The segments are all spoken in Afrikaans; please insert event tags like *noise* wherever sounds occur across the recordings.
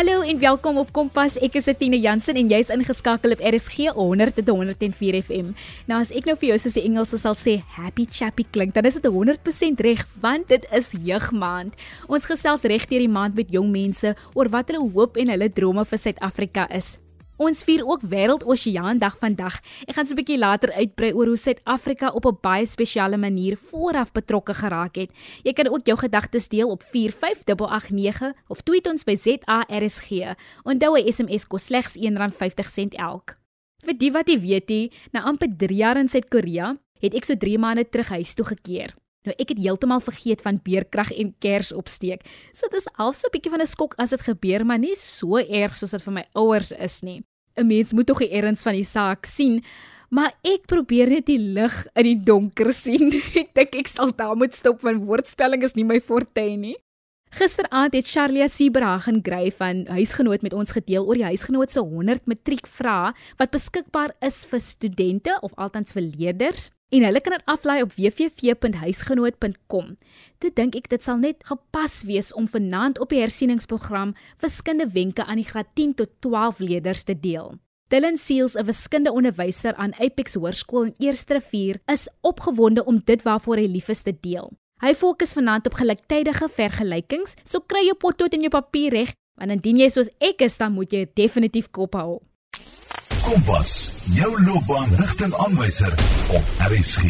Hallo en welkom op Kompas. Ek is Tine Jansen en jy's ingeskakel op RSG 100 tot 104 FM. Nou as ek nou vir jou soos die Engelse sal sê happy chappy klink, dan is dit 100% reg want dit is jeugmaand. Ons gesels reg deur die maand met jong mense oor wat hulle hoop en hulle drome vir Suid-Afrika is. Ons vier ook Wêreldoseaandag vandag. Ek gaan so 'n bietjie later uitbrei oor hoe Suid-Afrika op 'n baie spesiale manier vooraf betrokke geraak het. Jy kan ook jou gedagtes deel op 45889 of tweet ons by ZARSG. Onthou 'n SMS kos slegs R1.50 elk. Vir die wat nie weet nie, na amper 3 jaar in Suid-Korea het ek so 3 maande terug huis toe gekeer. Nou ek het heeltemal vergeet van beerkrag en kers opsteek. So dit is al so 'n bietjie van 'n skok as dit gebeur, maar nie so erg soos dit vir my ouers is nie. 'n Mens moet tog die erns van die saak sien, maar ek probeer net die lig in die donker *laughs* sien. ek dink ek sal daar moet stop want woordspelling is nie my forte nie. Gisteraand het Charlie Sieberhagen Grey van huisgenoot met ons gedeel oor die huisgenoot se 100 matriekvrae wat beskikbaar is vir studente of althans vir leerders en hulle kan dit aflaai op www.huisgenoot.com. Dit dink ek dit sal net gepas wees om vanaand op die hersieningsprogram wiskunde wenke aan die graad 10 tot 12 leerders te deel. Dylan Seals, 'n wiskunde onderwyser aan Apex Hoërskool in Eerste Rivier, is opgewonde om dit waarvoor hy lief is te deel. Hy fokus vanaand op gelyktydige vergelykings, so kry jou potlood en jou papier reg, want indien jy soos ek is, dan moet jy definitief kop hou. Kompas, jou loopbaanrigtingaanwyser op RSG.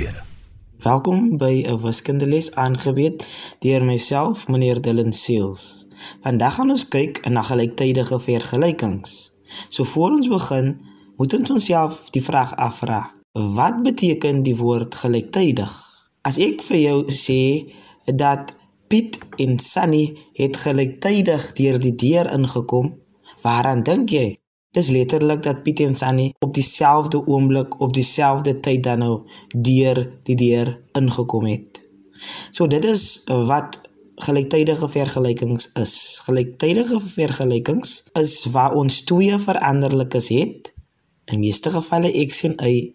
Welkom by 'n wiskundeles aangebied deur myself, meneer Dylan Seals. Vandag gaan ons kyk na gelyktydige vergelykings. So voor ons begin, moet ons onsself die vraag afvra: Wat beteken die woord gelyktydig? As ek vir jou sê dat Piet en Sunny het gelyktydig deur die deur ingekom, waaraan dink jy? Dis letterlik dat Piet en Sunny op dieselfde oomblik op dieselfde tyd dan nou deur die deur ingekom het. So dit is wat gelyktydige vergelykings is. Gelyktydige vergelykings is waar ons twee veranderlikes het. In meeste gevalle x en y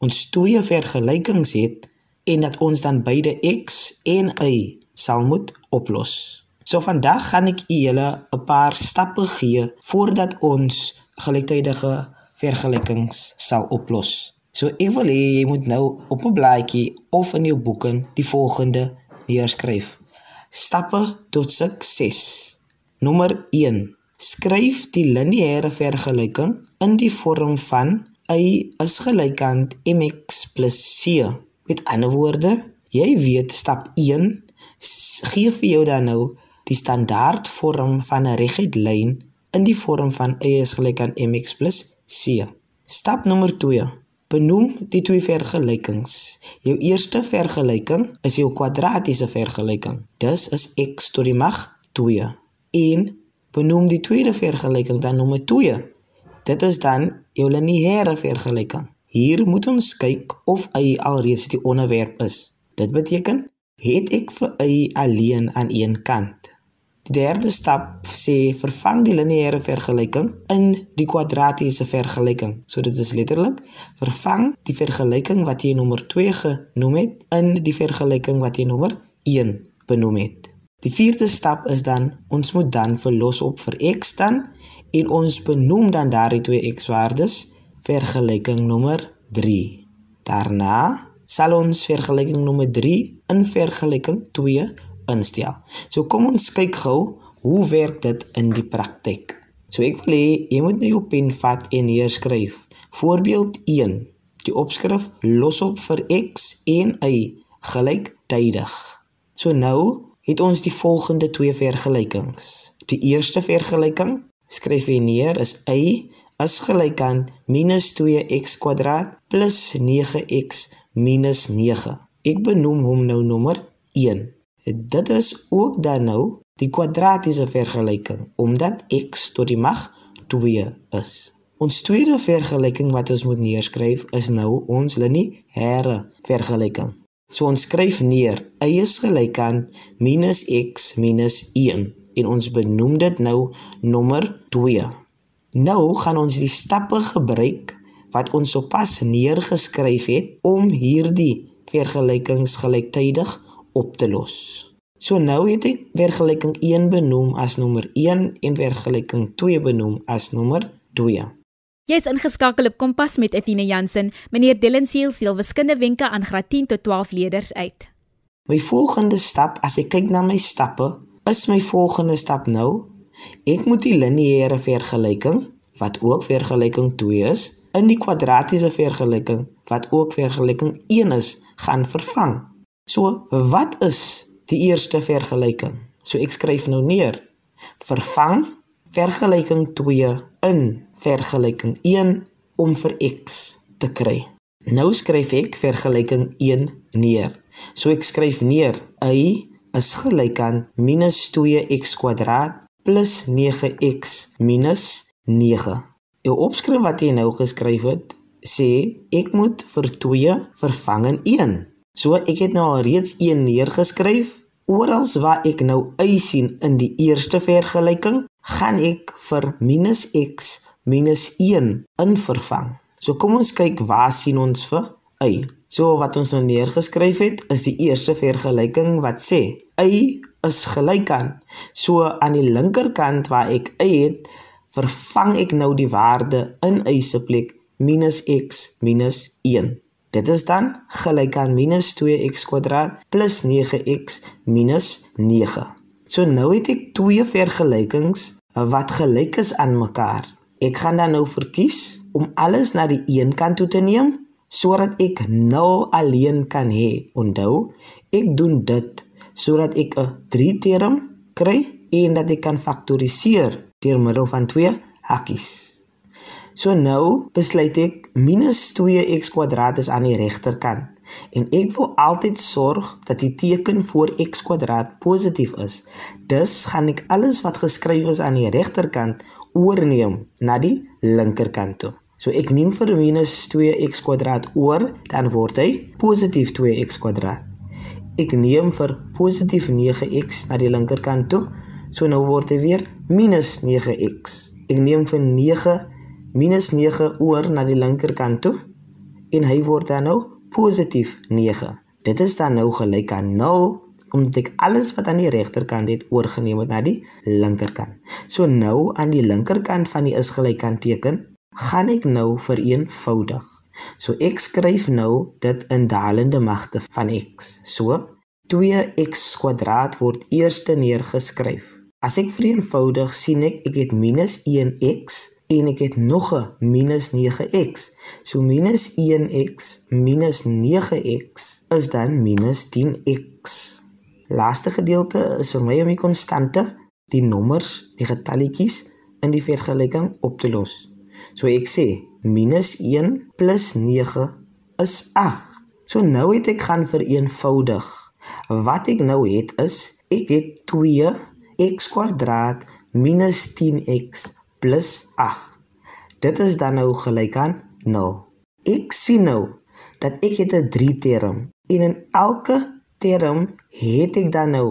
ons twee vergelykings het en dat ons dan beide x en y sal moet oplos. So vandag gaan ek julle 'n paar stappe gee voordat ons gelyktydige vergelykings sal oplos. So ek wil hê jy moet nou op 'n blaadjie of in jou boeke die volgende neerskryf. Stappe tot sukses. Nommer 1. Skryf die lineêre vergelyking in die vorm van y is gelykant mx + c. Met ander woorde, jy weet stap 1 gee vir jou dan nou die standaard vorm van 'n reguit lyn in die vorm van y is gelyk aan mx + c. Stap nommer 2. Benoem die twee vergelykings. Jou eerste vergelyking is jou kwadratiese vergelyking. Dis is x tot die mag 2. En benoem die tweede vergelyking dan nommer 2. Dit is dan jou lineêre vergelyking. Hier moet ons kyk of y alreeds die onderwerp is. Dit beteken het ek vir y alleen aan een kant. Derde stap sê vervang die lineêre vergelyking in die kwadratiese vergelyking. So dit is letterlik vervang die vergelyking wat jy nommer 2 genoem het in die vergelyking wat jy nommer 1 benoem het. Die vierde stap is dan ons moet dan verlos op vir x dan en ons benoem dan daardie twee x waardes vergelyking nommer 3. Daarna sal ons vergelyking nommer 3 in vergelyking 2 instel. So kom ons kyk gou hoe werk dit in die praktyk. So ek wil hê jy moet nou jou pen vat en neerskryf. Voorbeeld 1. Die opskrif los op vir x en y gelyktydig. So nou het ons die volgende twee vergelykings. Die eerste vergelyking skryf jy neer is y is gelyk aan -2x plus 9x 9. Ek benoem hom nou nommer 1. Dit is ook dan nou die kwadratiese vergelyking omdat x tot die mag 2 is. Ons tweede vergelyking wat ons moet neerskryf is nou ons lineêre vergelyking. So ons skryf neer y is gelyk aan -x - 1 en ons benoem dit nou nommer 2. Nou gaan ons die stappe gebruik wat ons sopas neergeskryf het om hierdie vergelykings gelyktydig op te los. So nou het ek vergelyking 1 benoem as nommer 1 en vergelyking 2 benoem as nommer 2. Jy is ingeskakel op Kompas met Athena Jansen. Meneer Dylan Seels deel wiskunde wenke aan graad 10 tot 12 leerders uit. My volgende stap, as ek kyk na my stappe, is my volgende stap nou ek moet die lineêre vergelyking wat ook vergelyking 2 is in die kwadratiese vergelyking wat ook vergelyking 1 is gaan vervang. So, wat is die eerste vergelyking? So ek skryf nou neer. Vervang vergelyking 2 in vergelyking 1 om vir x te kry. Nou skryf ek vergelyking 1 neer. So ek skryf neer y is gelyk aan -2x plus 9x minus 9. Jou opskrif wat jy nou geskryf het, sê ek moet vir 2 vervang in 1. So ek het nou al reeds 1 neergeskryf. Oral waar ek nou y sien in die eerste vergelyking, gaan ek vir minus x minus 1 in vervang. So kom ons kyk waar sien ons vir y. So wat ons nou neergeskryf het, is die eerste vergelyking wat sê y is gelyk aan. So aan die linkerkant waar ek y het, vervang ek nou die waarde in y se plek minus x minus 1. Dit is dan gelyk aan minus 2x kwadraat plus 9x minus 9. So nou het ek twee vergelykings wat gelyk is aan mekaar. Ek gaan dan nou verkies om alles na die een kant toe te neem sodat ek 0 alleen kan hê. Onthou, ek doen dit sodat ek 'n 3 term kry en dat ek kan faktoriseer deur middel van twee hakkies. So nou besluit ek minus 2x kwadraat is aan die regterkant en ek wil altyd sorg dat die teken voor x kwadraat positief is. Dus gaan ek alles wat geskryf is aan die regterkant oorneem na die linkerkant toe. So ek neem vir minus 2x kwadraat oor, dan word hy positief 2x kwadraat ek neem vir positief 9x na die linkerkant toe. So nou word dit weer minus 9x. Ek neem vir 9 minus 9 oor na die linkerkant toe en hy word dan nou positief 9. Dit is dan nou gelyk aan 0 omdat ek alles wat aan die regterkant het oorgeneem het na die linkerkant. So nou aan die linkerkant van die is gelyk aan teken, gaan ek nou vereenvoudig. So ek skryf nou dit in dalende magte van x. So 2x kwadraat word eers neergeskryf. As ek vereenvoudig sien ek ek het minus 1x en ek het nog 'n minus 9x. So minus 1x minus 9x is dan minus 10x. Laaste gedeelte is vir my om die konstante, die nommers, die getalletjies in die vergelyking op te los. So ek sê minus 1 plus 9 is 8. So nou het ek gaan vereenvoudig. Wat ek nou het is ek het 2x kwadraat minus 10x plus 8. Dit is dan nou gelyk aan 0. Ek sien nou dat ek het 'n 3 term en in elke term het ek dan nou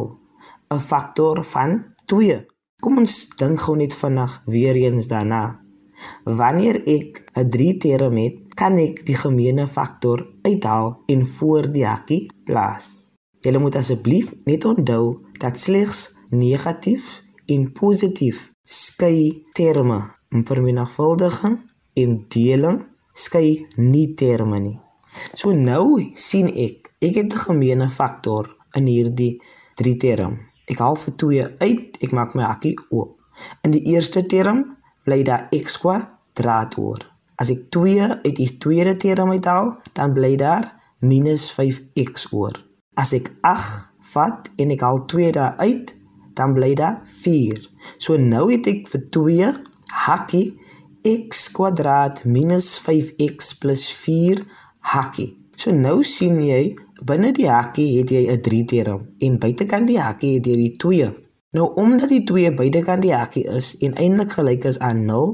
'n faktor van 2. Kom ons dink gou net vinnig weer eens daarna. Wanneer ek 'n 3 term het, kan ek die gemeene faktor uithaal en voor die hakkie plaas. Julle moet asseblief net onthou dat slegs negatief en positief skei terme in vermenigvuldiging en deling skei nie terme nie. So nou sien ek, ek het 'n gemeene faktor in hierdie 3 term. Ek haal vir 2 uit, ek maak my hakkie oop. In die eerste term bly daar x kwadraat oor. As ek 2 uit die tweede term uithaal, dan bly daar minus 5x oor. As ek 8 vat en ek haal 2 daar uit, dan bly daar 4. So nou het ek vir 2 hakkie x kwadraat minus 5x plus 4 hakkie. So nou sien jy binne die hakkie het jy 'n 3 term en buitekant die hakkie het jy die 2 Nou omdat die 2 bydekant die hakkie is en eintlik gelyk is aan 0,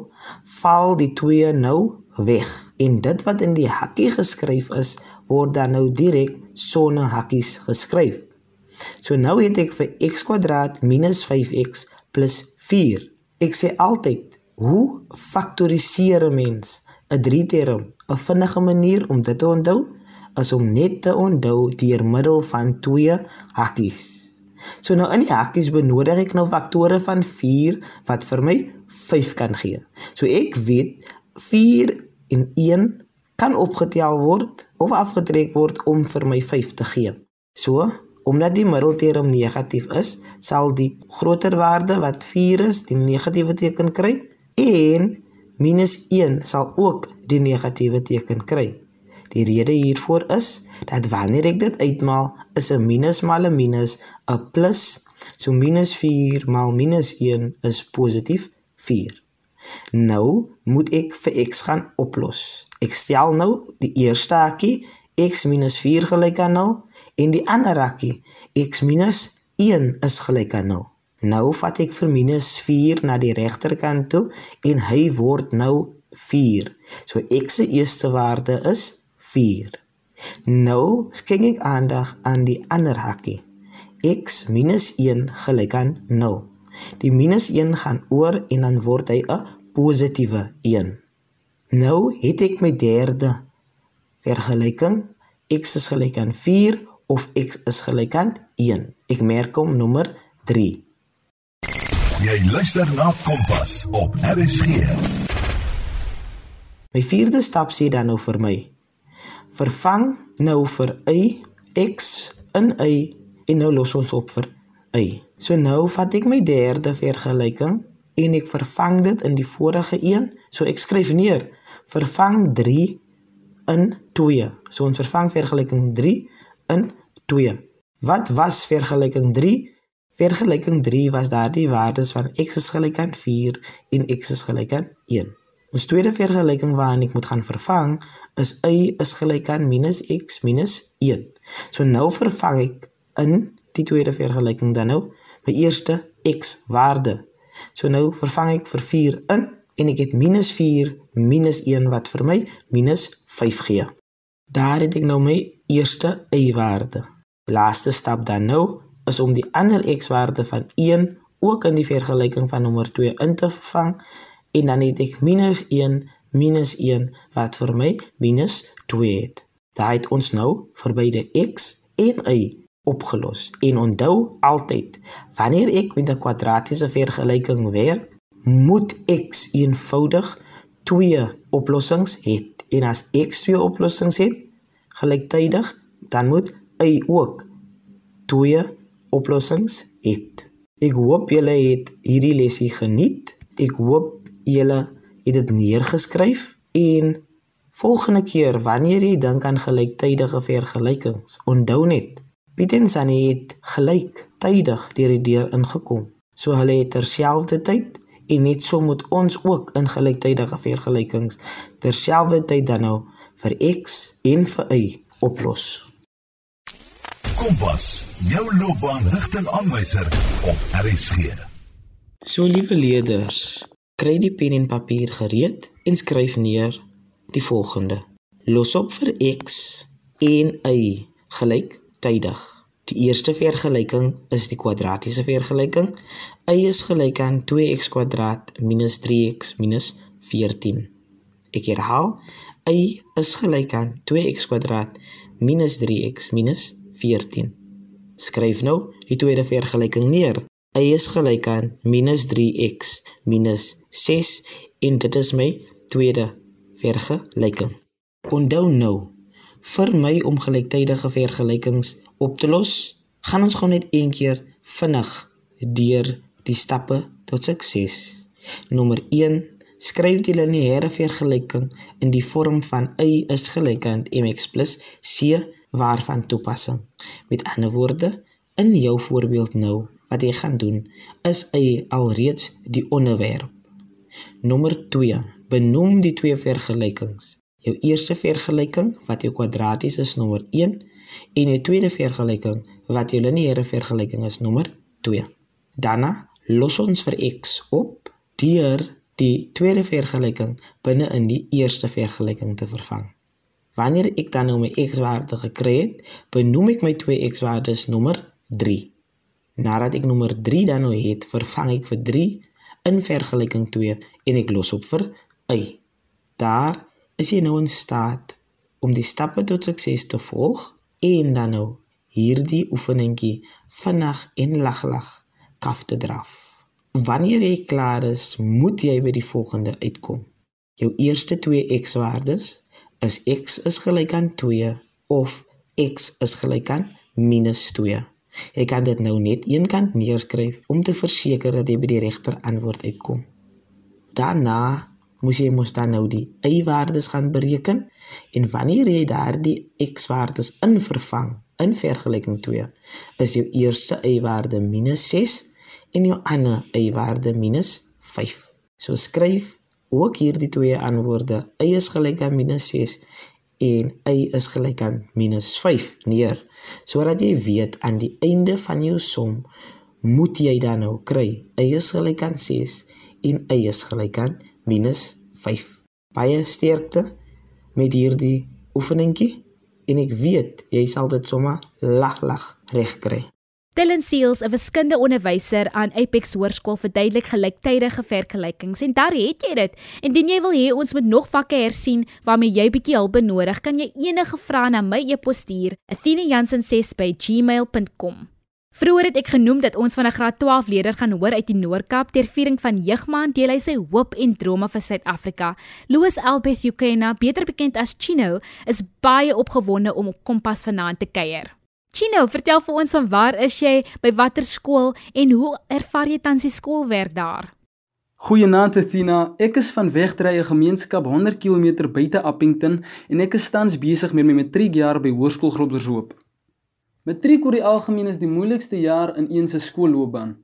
val die 2 nou weg. En dit wat in die hakkie geskryf is, word dan nou direk sonder hakkies geskryf. So nou het ek vir x kwadraat minus 5x plus 4. Ek sê altyd, hoe faktoriseer 'n mens 'n 3 term? 'n Vinnige manier om dit te onthou is om net te onthou deur middel van twee hakkies. So nou in die hakkies benodig ek nou faktore van 4 wat vir my 5 kan gee. So ek weet 4 en 1 kan opgetel word of afgetrek word om vir my 5 te gee. So, omdat die middelterm negatief is, sal die groter waarde wat 4 is, die negatiewe teken kry en minus 1 sal ook die negatiewe teken kry. Die rede hiervoor is dat wanneer ek dit uitmaal, is 'n minus maal 'n minus 'n plus. So minus 4 maal minus 1 is positief 4. Nou moet ek vir x gaan oplos. Ek stel nou die eerste hakkie x 4 gelyk aan 0 en die ander hakkie x 1 is gelyk aan 0. Nou vat ek vir minus 4 na die regterkant toe en hy word nou 4. So x se eerste waarde is 4. Nou skenk ek aandag aan die ander hakkie. x 1 gelyk aan 0. Die minus 1 gaan oor en dan word hy 'n positiewe 1. Nou het ek my derde vergelyking. x is gelyk aan 4 of x is gelyk aan 1. Ek merk hom nommer 3. Jy luister na Kompas op RSG. My vierde stap sê dan nou vir my: vervang nou vir y x in y en nou los ons op vir y. So nou vat ek my derde vergelyking en ek vervang dit in die vorige een. So ek skryf neer vervang 3 in 2. So ons vervang vergelyking 3 in 2. Wat was vergelyking 3? Vergelyking 3 was daardie waardes van x is gelyk aan 4 en x is gelyk aan 1. Ons tweede vergelyking waarin ek moet gaan vervang is y is gelyk aan minus x minus 1. So nou vervang ek in die tweede vergelyking dan nou my eerste x waarde. So nou vervang ek vir 4 in en ek het minus 4 minus 1 wat vir my minus 5 gee. Daar het ek nou my eerste y waarde. Laaste stap dan nou is om die ander x waarde van 1 ook in die vergelyking van nommer 2 in te vervang en dan het ek minus 1 minus 1 wat vir my minus 2 het. Daai het ons nou vir beide x en y opgelos. En onthou altyd, wanneer ek met 'n kwadratiese vergelyking werk, moet x eenvoudig twee oplossings hê. En as x twee oplossings het gelyktydig, dan moet y ook twee oplossings hê. Ek hoop julle het hierdie lesie geniet. Ek hoop julle het dit neergeskryf en volgende keer wanneer jy dink aan gelyktydige vergelykings, onthou net Piet en Sunny het gelyktydig deur die deur ingekom. So hulle het terselfdertyd en net so moet ons ook in gelyktydige vergelykings terselfdertyd dan nou vir x en vir y oplos. Kompas, jou loopbaanrigtingaanwyser op RSG. So liewe leerders, Kry die pen en papier gereed en skryf neer die volgende. Los op vir x en y gelyktydig. Die eerste vergelyking is die kwadratiese vergelyking. y is gelyk aan 2x kwadraat minus 3x minus 14. Ek herhaal, y is gelyk aan 2x kwadraat minus 3x minus 14. Skryf nou die tweede vergelyking neer y is gelyk aan minus 3x minus 6 en dit is my tweede vergelyking. Onthou nou, vir my om gelyktydige vergelykings op te los, gaan ons gou net een keer vinnig deur die stappe tot sukses. Nommer 1: Skryf die lineêre vergelyking in die vorm van y is gelyk aan mx c waarvan toepassing. Met ander woorde, in jou voorbeeld nou wat jy gaan doen is hy alreeds die onderwerp. Nommer 2. Benoem die twee vergelykings. Jou eerste vergelyking wat jou kwadraties is nommer 1 en jou tweede vergelyking wat jou lineêre vergelyking is nommer 2. Daarna los ons vir x op deur die tweede vergelyking binne in die eerste vergelyking te vervang. Wanneer ek dan nou my x-waarde gekry het, benoem ek my twee x-waardes nommer 3. Nadat ek nommer 3 dan nou het, vervang ek vir 3 in vergelyking 2 en ek los op vir y. Daar is jy nou in staat om die stappe tot sukses te volg en dan nou hierdie oefeningkie vinnig en laglag kaf te draf. Wanneer jy klaar is, moet jy by die volgende uitkom. Jou eerste twee x-waardes is x is gelyk aan 2 of x is gelyk aan minus 2. Jy kan dit nou net een kant neerskryf om te verseker dat jy by die regter antwoord uitkom. Daarna moet jy mos dan nou die y-waardes gaan bereken en wanneer jy daardie x-waardes invervang in vergelyking 2, is jou eerste y-waarde -6 en jou ander y-waarde -5. So skryf ook hierdie twee antwoorde y is gelyk aan -6 en y is gelyk aan -5 neer sodat jy weet aan die einde van jou som moet jy dan nou kry y is gelyk aan 6 en y is gelyk aan -5. Baie sterkte met hierdie oefeningkie en ek weet jy sal dit sommer lag lag reg kry. Dylan Seals, 'n wiskundeonderwyser aan Apex Hoërskool, verduidelik gelyktydige vergelykings en daar het jy dit. Indien jy wil hê ons moet nog vakke hersien waarmee jy bietjie hulp benodig, kan jy enige vrae na my e-pos stuur, athena.jansen6@gmail.com. Vroeger het ek genoem dat ons van 'n graad 12 leerder gaan hoor uit die Noord-Kaap ter viering van Jeugmaand deel hy sy hoop en drome vir Suid-Afrika. Louis Albeth Ukena, beter bekend as Chino, is baie opgewonde om op Kompas vanaand te kuier. Chino, vertel vir ons van waar is jy, by watter skool en hoe ervaar jy tans die skoolwerk daar? Goeienaand Athena, ek is van Wegdrye gemeenskap 100 km buite Appington en ek is tans besig met my matriekjaar by Hoërskool Groblershoop. Matriek oor die algemeen is die moeilikste jaar in een se skoolloopbaan.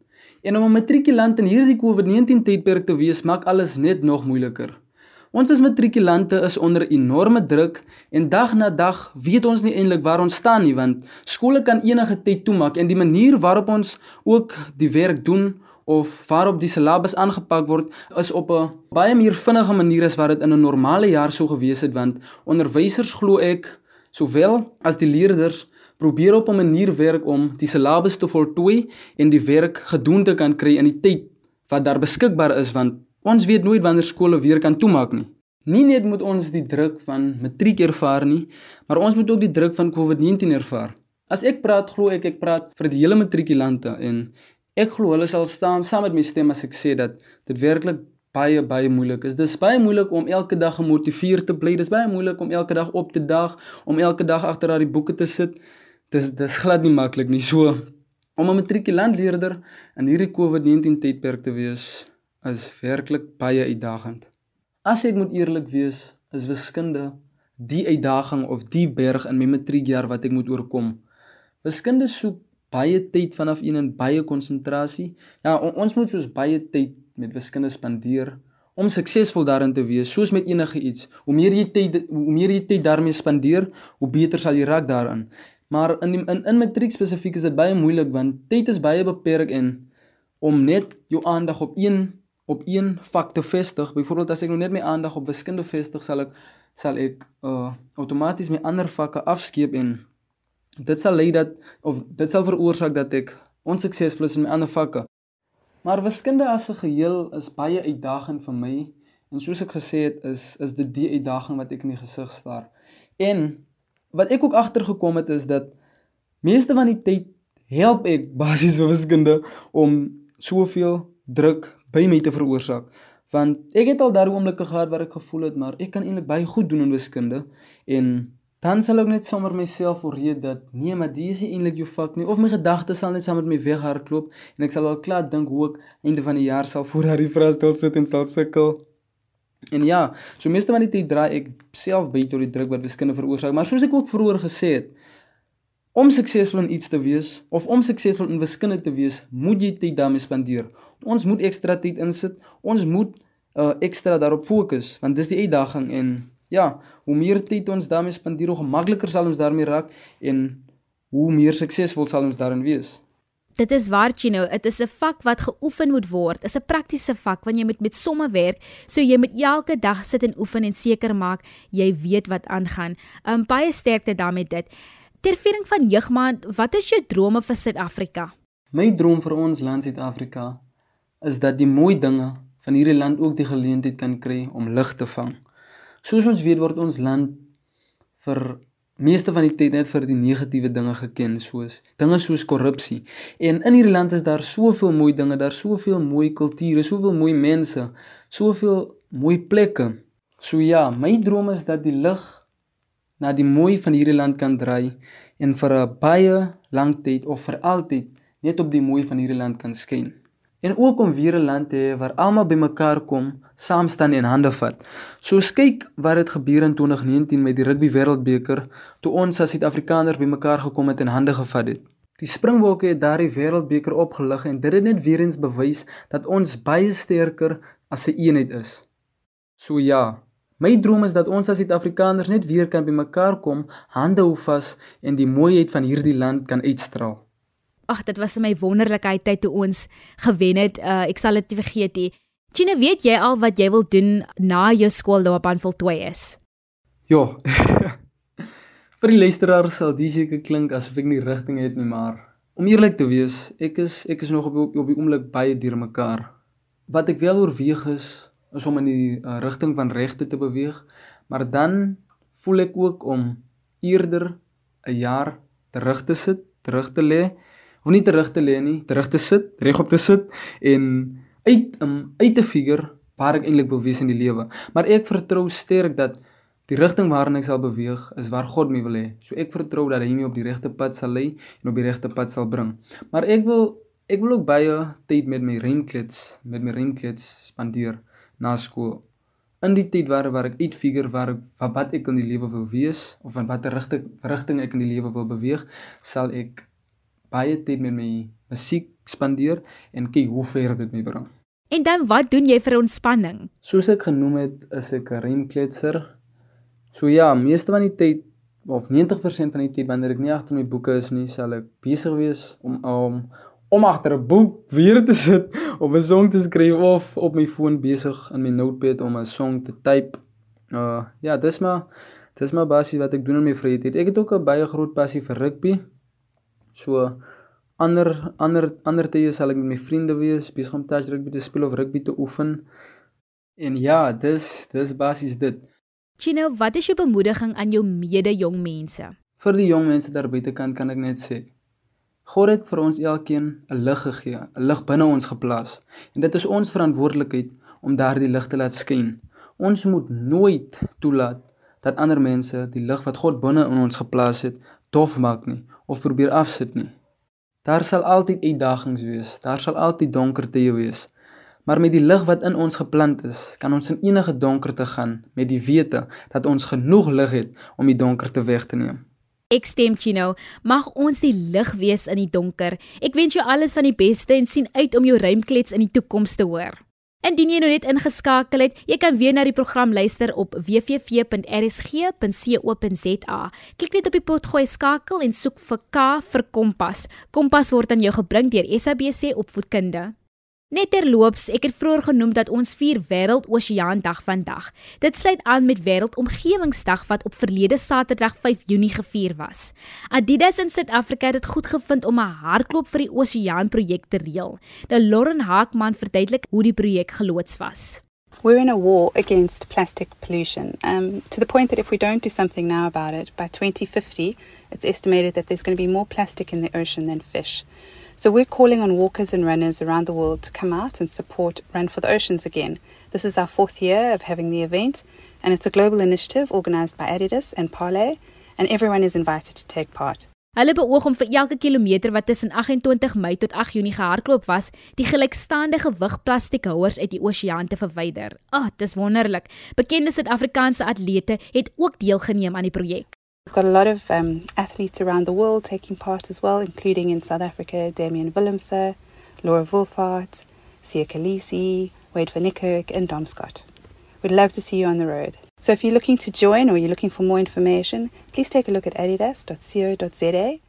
En om 'n matrikulant in hierdie COVID-19 tydperk te wees, maak alles net nog moeiliker. Ons as matrikulante is onder enorme druk en dag na dag weet ons nie eintlik waar ons staan nie want skole kan enige tyd toemaak en die manier waarop ons ook die werk doen of waarop die syllabus aangepak word is op 'n baie meer vinnige manier as wat dit in 'n normale jaar sou gewees het want onderwysers glo ek sowel as die leerders probeer op 'n manier werk om die syllabus te voltooi en die werk gedoen te kan kry in die tyd wat daar beskikbaar is want Ons weet nooit wanneer skole weer kan toemaak nie. Nie net moet ons die druk van matriek ervaar nie, maar ons moet ook die druk van COVID-19 ervaar. As ek praat, glo ek ek praat vir die hele matrikulante en ek glo hulle sal staan saam met my stem as ek sê dat dit werklik baie baie moeilik is. Dis baie moeilik om elke dag gemotiveerd te bly. Dis baie moeilik om elke dag op te dag, om elke dag agter daai boeke te sit. Dis dis glad nie maklik nie. So om 'n matrikulant leerder in hierdie COVID-19 tydperk te wees, is werklik baie uitdagend. As ek moet eerlik wees, is wiskunde die uitdaging of die berg in my matriekjaar wat ek moet oorkom. Wiskunde soek baie tyd vanaf een en baie konsentrasie. Ja, on, ons moet soos baie tyd met wiskunde spandeer om suksesvol daarin te wees, soos met enige iets. Hoe meer jy tyd hoe meer jy tyd daarmee spandeer, hoe beter sal jy raak daarin. Maar in die, in in matriek spesifiek is dit baie moeilik want tyd is baie beperk en om net jou aandag op een op een vak te vestig. Byvoorbeeld as ek nou net my aandag op wiskunde vestig, sal ek sal ek uh outomaties my ander vakke afskeep en dit sal lei dat of dit sal veroorsaak dat ek onsuksesvol is in my ander vakke. Maar wiskunde as 'n geheel is baie uitdagend vir my en soos ek gesê het is is dit die uitdaging wat ek in die gesig staar. En wat ek ook agtergekom het is dat meeste van die tyd help ek basies vir wiskunde om soveel druk by my te veroorsaak. Want ek het al daardie oomblikke gehad waar ek gevoel het maar ek kan eintlik baie goed doen in wiskunde en dan sal ek net sommer myself oorreed dat nee maar dis nie eintlik jou vak nie. Of my gedagtes sal net saam met my weghardloop en ek sal al klaar dink hoe ek einde van die jaar sal *laughs* voor daardie vraestel sit en sal sukkel. En ja so meeste van die tyd draai ek self by tot die druk wat wiskunde veroorsaak maar soos ek ook vroeër gesê het Om suksesvol in iets te wees of om suksesvol in wiskunde te wees, moet jy tyd daarmee spandeer. Ons moet ekstra tyd insit. Ons moet uh ekstra daarop fokus want dis die uitdaging en ja, hoe meer tyd ons daarmee spandeer, hoe makliker sal ons daarmee raak en hoe meer suksesvol sal ons daarin wees. Dit is waar jy nou, dit is 'n vak wat geoefen moet word. Is 'n praktiese vak want jy moet met somme werk, so jy moet elke dag sit en oefen en seker maak jy weet wat aangaan. Um baie sterkte daarmee dit. Ter viering van jeugmaand, wat is jou drome vir Suid-Afrika? My droom vir ons land Suid-Afrika is dat die mooi dinge van hierdie land ook die geleentheid kan kry om lig te vang. Soos ons weet word ons land vir meeste van die tyd net vir die negatiewe dinge geken soos dinge soos korrupsie. En in hierdie land is daar soveel mooi dinge, daar soveel mooi kulture, soveel mooi mense, soveel mooi plekke. So ja, my droom is dat die lig na die mooi van hierdie land kan draai en vir 'n baie lang tyd of vir altyd net op die mooi van hierdie land kan skyn en ook om weer 'n land te hê waar almal bymekaar kom, saam staan en hande vat. So kyk wat het gebeur in 2019 met die rugby wêreldbeker toe ons as Suid-Afrikaners bymekaar gekom het en hande gevat het. Die Springbokke het daardie wêreldbeker opgelig en dit het net weer eens bewys dat ons baie sterker as 'n eenheid is. So ja, my droom is dat ons as Suid-Afrikaners net weer kan bymekaar kom, hande hou vas en die mooiheid van hierdie land kan uitstraal. Ag, dit was my wonderlikheid tyd toe ons gewen het. Uh, ek sal dit nie vergeet nie. Chine, weet jy al wat jy wil doen na jou skoolloopbaan voltooi is? Ja. *laughs* Vir die luisteraars sal dit seker klink asof ek nie rigting het nie, maar om eerlik te wees, ek is ek is nog op op die oomblik baie deurmekaar. Wat ek wel oorweeg is is om in die uh, rigting van regte te beweeg, maar dan voel ek ook om eerder 'n jaar terug te sit, terug te lê of nie terug te lê nie, terug te sit, regop te sit en uit um, uit te figure waar ek eintlik wil wees in die lewe. Maar ek vertrou sterk dat die rigting waarin ek sal beweeg is waar God my wil hê. So ek vertrou dat hy my op die regte pad sal lei en op die regte pad sal bring. Maar ek wil ek wil ook baie tyd met my remklets, met my remklets spandeer na skool. In die tyd waar waar ek uitfigure waar wat ek in die lewe wil wees of in watter rigting rigting ek in die lewe wil beweeg, sal ek baie tyd met my musiek spandeer en kyk hoe ver dit my bring. En dan wat doen jy vir ontspanning? Soos ek genoem het, is ek 'n remkletser. So ja, meeste van die tyd of 90% van die tyd wanneer ek nie agter my boeke is nie, sal ek besig wees om om om agter 'n boek weer te sit *laughs* om 'n song te skryf of op my foon besig in my notepad om 'n song te type. Uh ja, dis maar dis maar basies wat ek doen in my vrye tyd. Ek het ook 'n baie groot passie vir rugby. So ander ander ander tye sal ek met my vriende wees, besig om touch rugby te speel of rugby te oefen. En ja, dis dis basies dit. Chino, wat is jou bemoediging aan jou mede jong mense? Vir die jong mense daar buitekant kan ek net sê God het vir ons elkeen 'n lig gegee, 'n lig binne ons geplaas. En dit is ons verantwoordelikheid om daardie lig te laat skyn. Ons moet nooit toelaat dat ander mense die lig wat God binne in ons geplaas het, dof maak nie of probeer afsit nie. Daar sal altyd uitdagings wees, daar sal altyd donkerte wees. Maar met die lig wat in ons geplant is, kan ons in enige donkerte gaan met die wete dat ons genoeg lig het om die donkerte weg te neem. Ek stem Chino, mag ons die lig wees in die donker. Ek wens jou alles van die beste en sien uit om jou ruimklets in die toekoms te hoor. Indien jy nou net ingeskakel het, jy kan weer na die program luister op www.rsg.co.za. Klik net op die potgooi skakel en soek vir K vir Kompas. Kompas word aan jou gebring deur SABC Opvoedkunde. Net terloops, ek het vroeër genoem dat ons vier Wêreldoseaandag vandag. Dit sluit aan met Wêreldomgewingsdag wat op verlede Saterdag 5 Junie gevier was. Adidas in Suid-Afrika het dit goed gevind om 'n hardloop vir die Oseaan projek te reël. De Lauren Haakman verduidelik hoe die projek geloods was. We're in a war against plastic pollution um, to the point that if we don't do something now about it, by 2050, it's estimated that there's going to be more plastic in the ocean than fish. So we're calling on walkers and runners around the world to come out and support Run for the Oceans again. This is our fourth year of having the event, and it's a global initiative organized by Adidas and Parley, and everyone is invited to take part. Hulle beoog om vir elke kilometer wat tussen 28 Mei tot 8 Junie gehardloop was, die gelykstaande gewig plastiekhouers uit die oseaan te verwyder. Ag, oh, dis wonderlik. Bekende Suid-Afrikaanse atlete het ook deelgeneem aan die projek. We've got a lot of um, athletes around the world taking part as well, including in South Africa, Damien Willemse, Laura Wolfart, Sia Khaleesi, Wade van Niekerk, and Dom Scott. We'd love to see you on the road. So if you're looking to join or you're looking for more information, please take a look at adidas.co.za.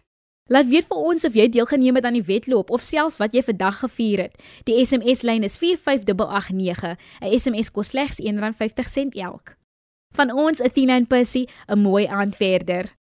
Laat weet vir ons of jy deelgeneem het aan die wedloop of selfs wat jy vandag gevier het. Die SMS lyn is 45889. 'n SMS kos slegs R1.50 elk. Van ons Athena en Percy, 'n mooi aand verder.